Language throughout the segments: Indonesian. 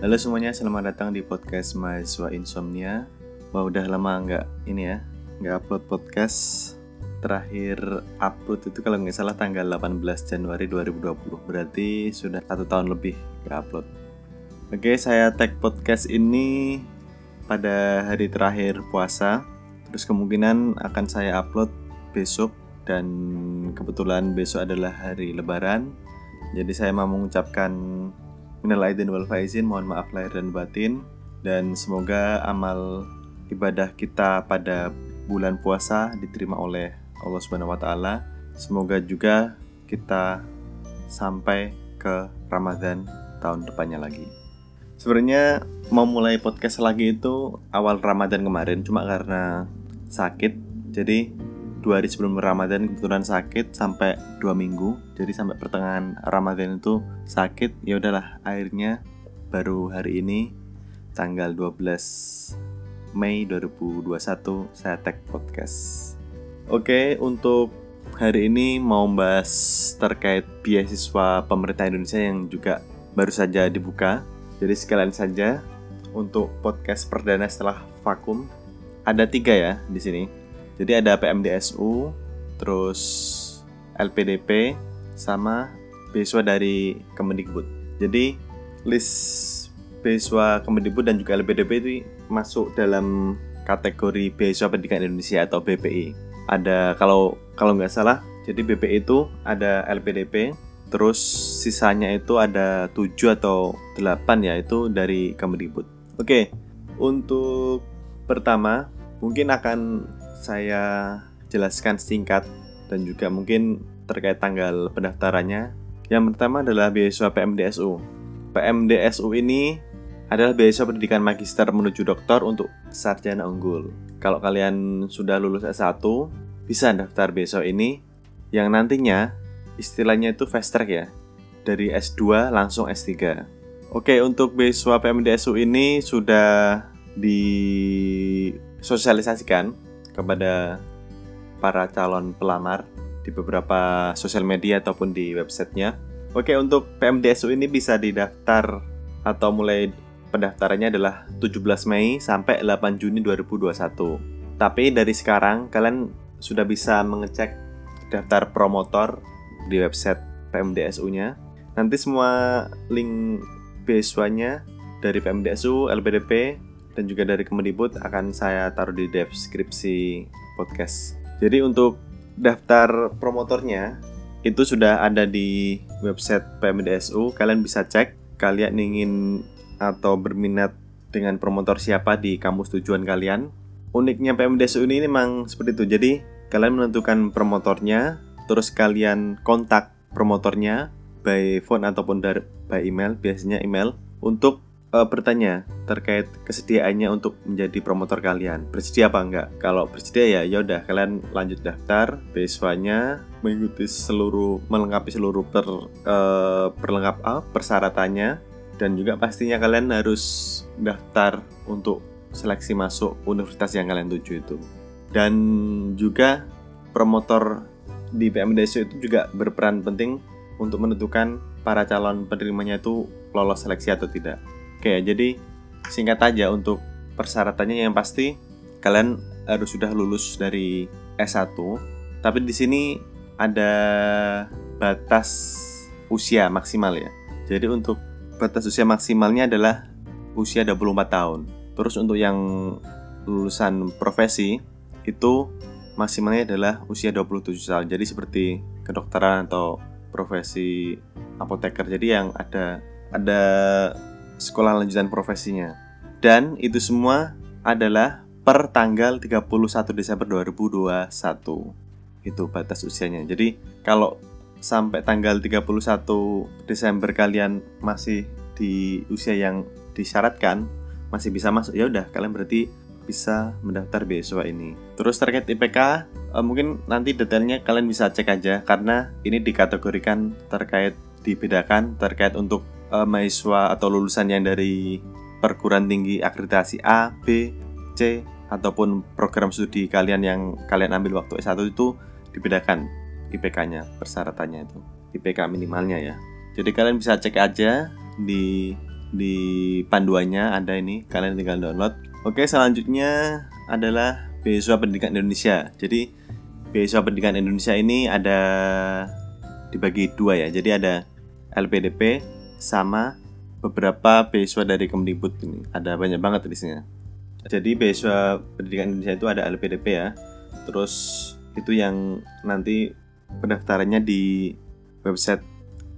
Halo semuanya, selamat datang di podcast Mahasiswa Insomnia. Wah udah lama nggak ini ya, nggak upload podcast. Terakhir upload itu kalau nggak salah tanggal 18 Januari 2020. Berarti sudah satu tahun lebih nggak upload. Oke, saya tag podcast ini pada hari terakhir puasa. Terus kemungkinan akan saya upload besok dan kebetulan besok adalah hari lebaran. Jadi saya mau mengucapkan minal aidin wal faizin, mohon maaf lahir dan batin dan semoga amal ibadah kita pada bulan puasa diterima oleh Allah Subhanahu wa taala. Semoga juga kita sampai ke Ramadan tahun depannya lagi. Sebenarnya mau mulai podcast lagi itu awal Ramadan kemarin cuma karena sakit. Jadi dua hari sebelum Ramadan kebetulan sakit sampai dua minggu. Jadi sampai pertengahan Ramadan itu sakit. Ya udahlah akhirnya baru hari ini tanggal 12 Mei 2021 saya tag podcast. Oke untuk hari ini mau membahas terkait beasiswa pemerintah Indonesia yang juga baru saja dibuka. Jadi sekalian saja untuk podcast perdana setelah vakum ada tiga ya di sini jadi ada PMDSU, terus LPDP, sama beasiswa dari Kemendikbud. Jadi list beasiswa Kemendikbud dan juga LPDP itu masuk dalam kategori beasiswa pendidikan Indonesia atau BPI. Ada kalau kalau nggak salah, jadi BPI itu ada LPDP, terus sisanya itu ada 7 atau 8 ya itu dari Kemendikbud. Oke, untuk pertama mungkin akan saya jelaskan singkat dan juga mungkin terkait tanggal pendaftarannya. Yang pertama adalah beasiswa PMDSU. PMDSU ini adalah beasiswa pendidikan magister menuju doktor untuk sarjana unggul. Kalau kalian sudah lulus S1, bisa daftar beasiswa ini yang nantinya istilahnya itu fast track ya. Dari S2 langsung S3. Oke, untuk beasiswa PMDSU ini sudah disosialisasikan kepada para calon pelamar di beberapa sosial media ataupun di websitenya. Oke, untuk PMDSU ini bisa didaftar atau mulai pendaftarannya adalah 17 Mei sampai 8 Juni 2021. Tapi dari sekarang kalian sudah bisa mengecek daftar promotor di website PMDSU-nya. Nanti semua link beasiswanya dari PMDSU, LPDP, dan juga dari Kemendikbud akan saya taruh di deskripsi podcast. Jadi untuk daftar promotornya itu sudah ada di website PMDSU. Kalian bisa cek kalian ingin atau berminat dengan promotor siapa di kampus tujuan kalian. Uniknya PMDSU ini memang seperti itu. Jadi kalian menentukan promotornya, terus kalian kontak promotornya by phone ataupun dari by email, biasanya email untuk uh, bertanya terkait kesediaannya untuk menjadi promotor kalian. Bersedia apa enggak? Kalau bersedia ya yaudah kalian lanjut daftar beasiswanya mengikuti seluruh melengkapi seluruh per uh, perlengkap uh, persyaratannya dan juga pastinya kalian harus daftar untuk seleksi masuk universitas yang kalian tuju itu. Dan juga promotor di PMDSU itu juga berperan penting untuk menentukan para calon penerimanya itu lolos seleksi atau tidak. Oke, jadi singkat aja untuk persyaratannya yang pasti kalian harus sudah lulus dari S1. Tapi di sini ada batas usia maksimal ya. Jadi untuk batas usia maksimalnya adalah usia 24 tahun. Terus untuk yang lulusan profesi itu maksimalnya adalah usia 27 tahun. Jadi seperti kedokteran atau profesi apoteker. Jadi yang ada ada sekolah lanjutan profesinya. Dan itu semua adalah per tanggal 31 Desember 2021. Itu batas usianya. Jadi kalau sampai tanggal 31 Desember kalian masih di usia yang disyaratkan, masih bisa masuk ya udah kalian berarti bisa mendaftar beasiswa ini. Terus terkait IPK, eh, mungkin nanti detailnya kalian bisa cek aja karena ini dikategorikan terkait dibedakan terkait untuk uh, mahasiswa atau lulusan yang dari perguruan tinggi akreditasi A, B, C ataupun program studi kalian yang kalian ambil waktu S1 itu dibedakan IPK-nya, persyaratannya itu. IPK minimalnya ya. Jadi kalian bisa cek aja di di panduannya ada ini kalian tinggal download oke selanjutnya adalah beasiswa pendidikan Indonesia jadi beasiswa pendidikan Indonesia ini ada dibagi dua ya jadi ada LPDP sama beberapa beasiswa dari Kemdikbud ini. Ada banyak banget sini. Jadi beasiswa pendidikan Indonesia itu ada LPDP ya. Terus itu yang nanti pendaftarannya di website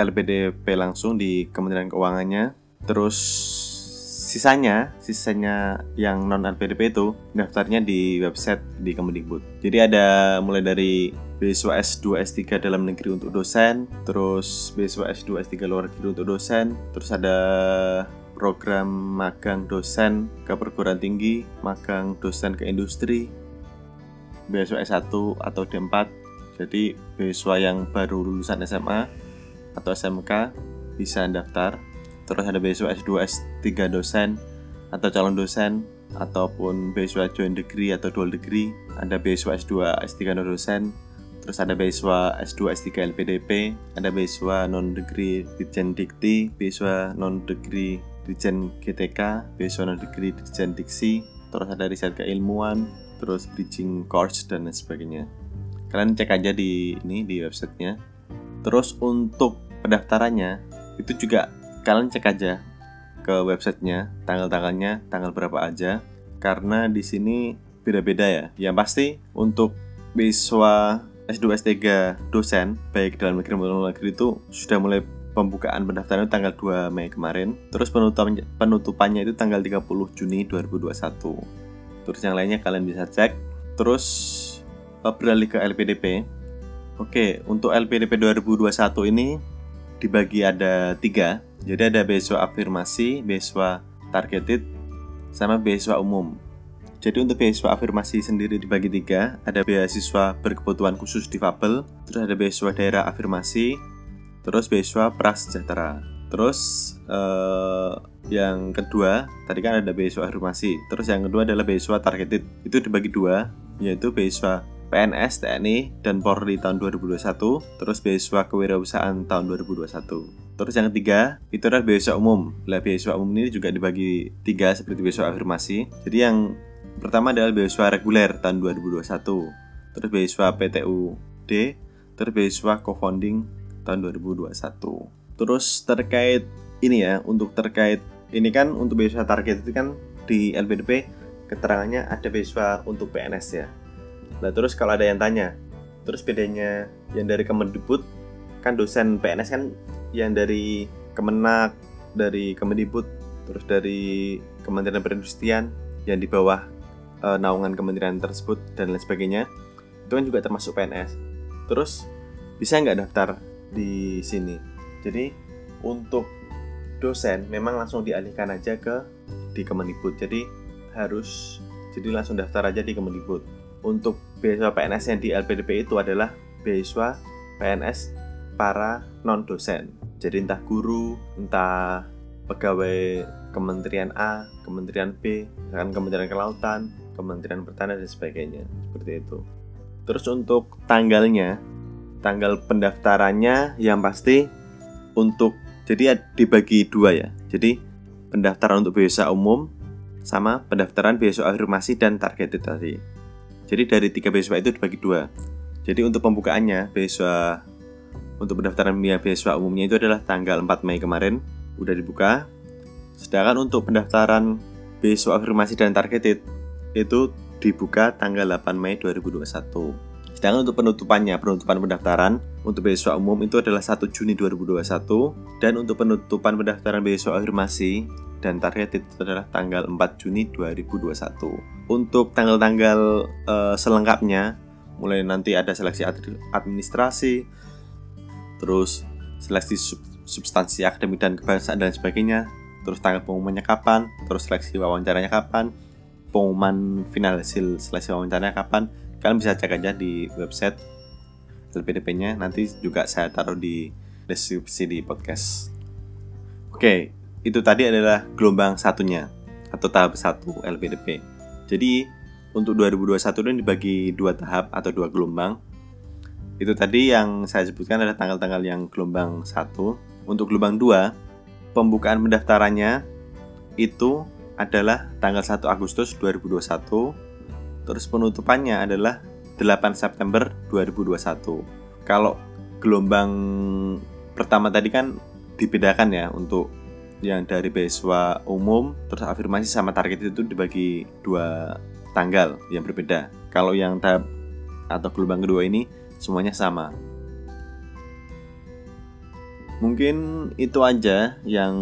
LPDP langsung di Kementerian Keuangannya. Terus sisanya, sisanya yang non LPDP itu daftarnya di website di Kemendikbud. Jadi ada mulai dari beasiswa S2 S3 dalam negeri untuk dosen, terus beasiswa S2 S3 luar negeri untuk dosen, terus ada program magang dosen ke perguruan tinggi, magang dosen ke industri, beasiswa S1 atau D4. Jadi beasiswa yang baru lulusan SMA atau SMK bisa daftar terus ada beasiswa S2 S3 dosen atau calon dosen ataupun beasiswa joint degree atau dual degree. Ada beasiswa S2 S3 non dosen terus ada beasiswa S2 S3 LPDP ada beasiswa non degree Dirjen Dikti beasiswa non degree Dirjen GTK beasiswa non degree Dirjen Diksi. Terus ada riset keilmuan terus bridging course dan lain sebagainya. Kalian cek aja di ini di websitenya. Terus untuk pendaftarannya itu juga kalian cek aja ke websitenya tanggal-tanggalnya tanggal berapa aja karena di sini beda-beda ya. Yang pasti untuk beasiswa S2 S3 dosen baik dalam negeri maupun luar negeri itu sudah mulai pembukaan pendaftaran tanggal 2 Mei kemarin. Terus penutupannya, penutupannya itu tanggal 30 Juni 2021 terus yang lainnya kalian bisa cek. Terus eh, beralih ke LPDP oke untuk LPDP 2021 ini dibagi ada tiga jadi ada beasiswa afirmasi beasiswa targeted sama beasiswa umum. Jadi untuk beasiswa afirmasi sendiri dibagi tiga ada beasiswa berkebutuhan khusus difabel terus ada beasiswa daerah afirmasi terus beasiswa prasejahtera. Terus eh, yang kedua tadi kan ada beasiswa afirmasi terus yang kedua adalah beasiswa targeted. Itu dibagi dua yaitu beasiswa PNS, TNI, dan Polri tahun 2021, terus beasiswa kewirausahaan tahun 2021. Terus yang ketiga, itu adalah beasiswa umum. Lah beasiswa umum ini juga dibagi tiga seperti beasiswa afirmasi. Jadi yang pertama adalah beasiswa reguler tahun 2021, terus beasiswa PTUD, terus beasiswa co-founding tahun 2021. Terus terkait ini ya, untuk terkait ini kan untuk beasiswa target itu kan di LPDP keterangannya ada beasiswa untuk PNS ya. Nah terus kalau ada yang tanya, terus bedanya yang dari Kemendikbud kan dosen PNS kan yang dari Kemenak, dari Kemendikbud, terus dari Kementerian Perindustrian yang di bawah e, naungan kementerian tersebut dan lain sebagainya itu kan juga termasuk PNS. Terus bisa nggak daftar di sini? Jadi untuk dosen memang langsung dialihkan aja ke di Kemendikbud. Jadi harus jadi langsung daftar aja di Kemendikbud untuk beasiswa PNS yang di LPDP itu adalah beasiswa PNS para non dosen. Jadi entah guru, entah pegawai Kementerian A, Kementerian B, misalkan Kementerian Kelautan, Kementerian Pertanian dan sebagainya. Seperti itu. Terus untuk tanggalnya, tanggal pendaftarannya yang pasti untuk jadi dibagi dua ya. Jadi pendaftaran untuk beasiswa umum sama pendaftaran beasiswa afirmasi dan targeted tadi. Jadi dari tiga beasiswa itu dibagi dua. Jadi untuk pembukaannya beasiswa untuk pendaftaran beasiswa umumnya itu adalah tanggal 4 Mei kemarin udah dibuka. Sedangkan untuk pendaftaran beasiswa afirmasi dan targeted itu dibuka tanggal 8 Mei 2021. Sedangkan untuk penutupannya, penutupan pendaftaran untuk beasiswa umum itu adalah 1 Juni 2021 dan untuk penutupan pendaftaran beasiswa afirmasi dan target itu adalah tanggal 4 Juni 2021. Untuk tanggal-tanggal uh, selengkapnya mulai nanti ada seleksi administrasi, terus seleksi sub substansi akademik dan kebangsaan dan sebagainya, terus tanggal pengumumannya kapan, terus seleksi wawancaranya kapan, pengumuman final hasil seleksi wawancaranya kapan, kalian bisa cek aja di website LPDP-nya nanti juga saya taruh di deskripsi di podcast. Oke, itu tadi adalah gelombang satunya atau tahap satu LPDP. Jadi untuk 2021 ini dibagi dua tahap atau dua gelombang. Itu tadi yang saya sebutkan adalah tanggal-tanggal yang gelombang satu. Untuk gelombang dua pembukaan pendaftarannya itu adalah tanggal 1 Agustus 2021. Terus penutupannya adalah 8 September 2021. Kalau gelombang pertama tadi kan dibedakan ya untuk yang dari beasiswa umum terus afirmasi sama target itu dibagi dua tanggal yang berbeda. Kalau yang tahap atau gelombang kedua ini semuanya sama. Mungkin itu aja yang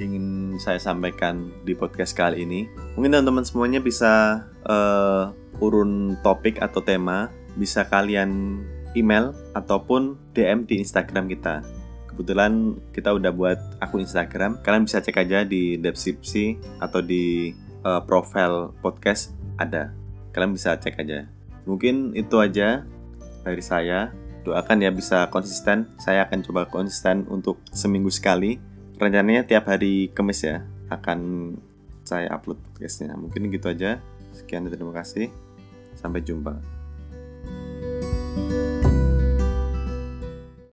ingin saya sampaikan di podcast kali ini. Mungkin teman-teman semuanya bisa uh, urun topik atau tema, bisa kalian email ataupun DM di Instagram kita. Kebetulan kita udah buat akun Instagram. Kalian bisa cek aja di deskripsi atau di uh, profile podcast ada. Kalian bisa cek aja. Mungkin itu aja dari saya. Doakan ya bisa konsisten. Saya akan coba konsisten untuk seminggu sekali. Rencananya tiap hari Kamis ya akan saya upload podcastnya. Mungkin gitu aja. Sekian dan terima kasih. Sampai jumpa.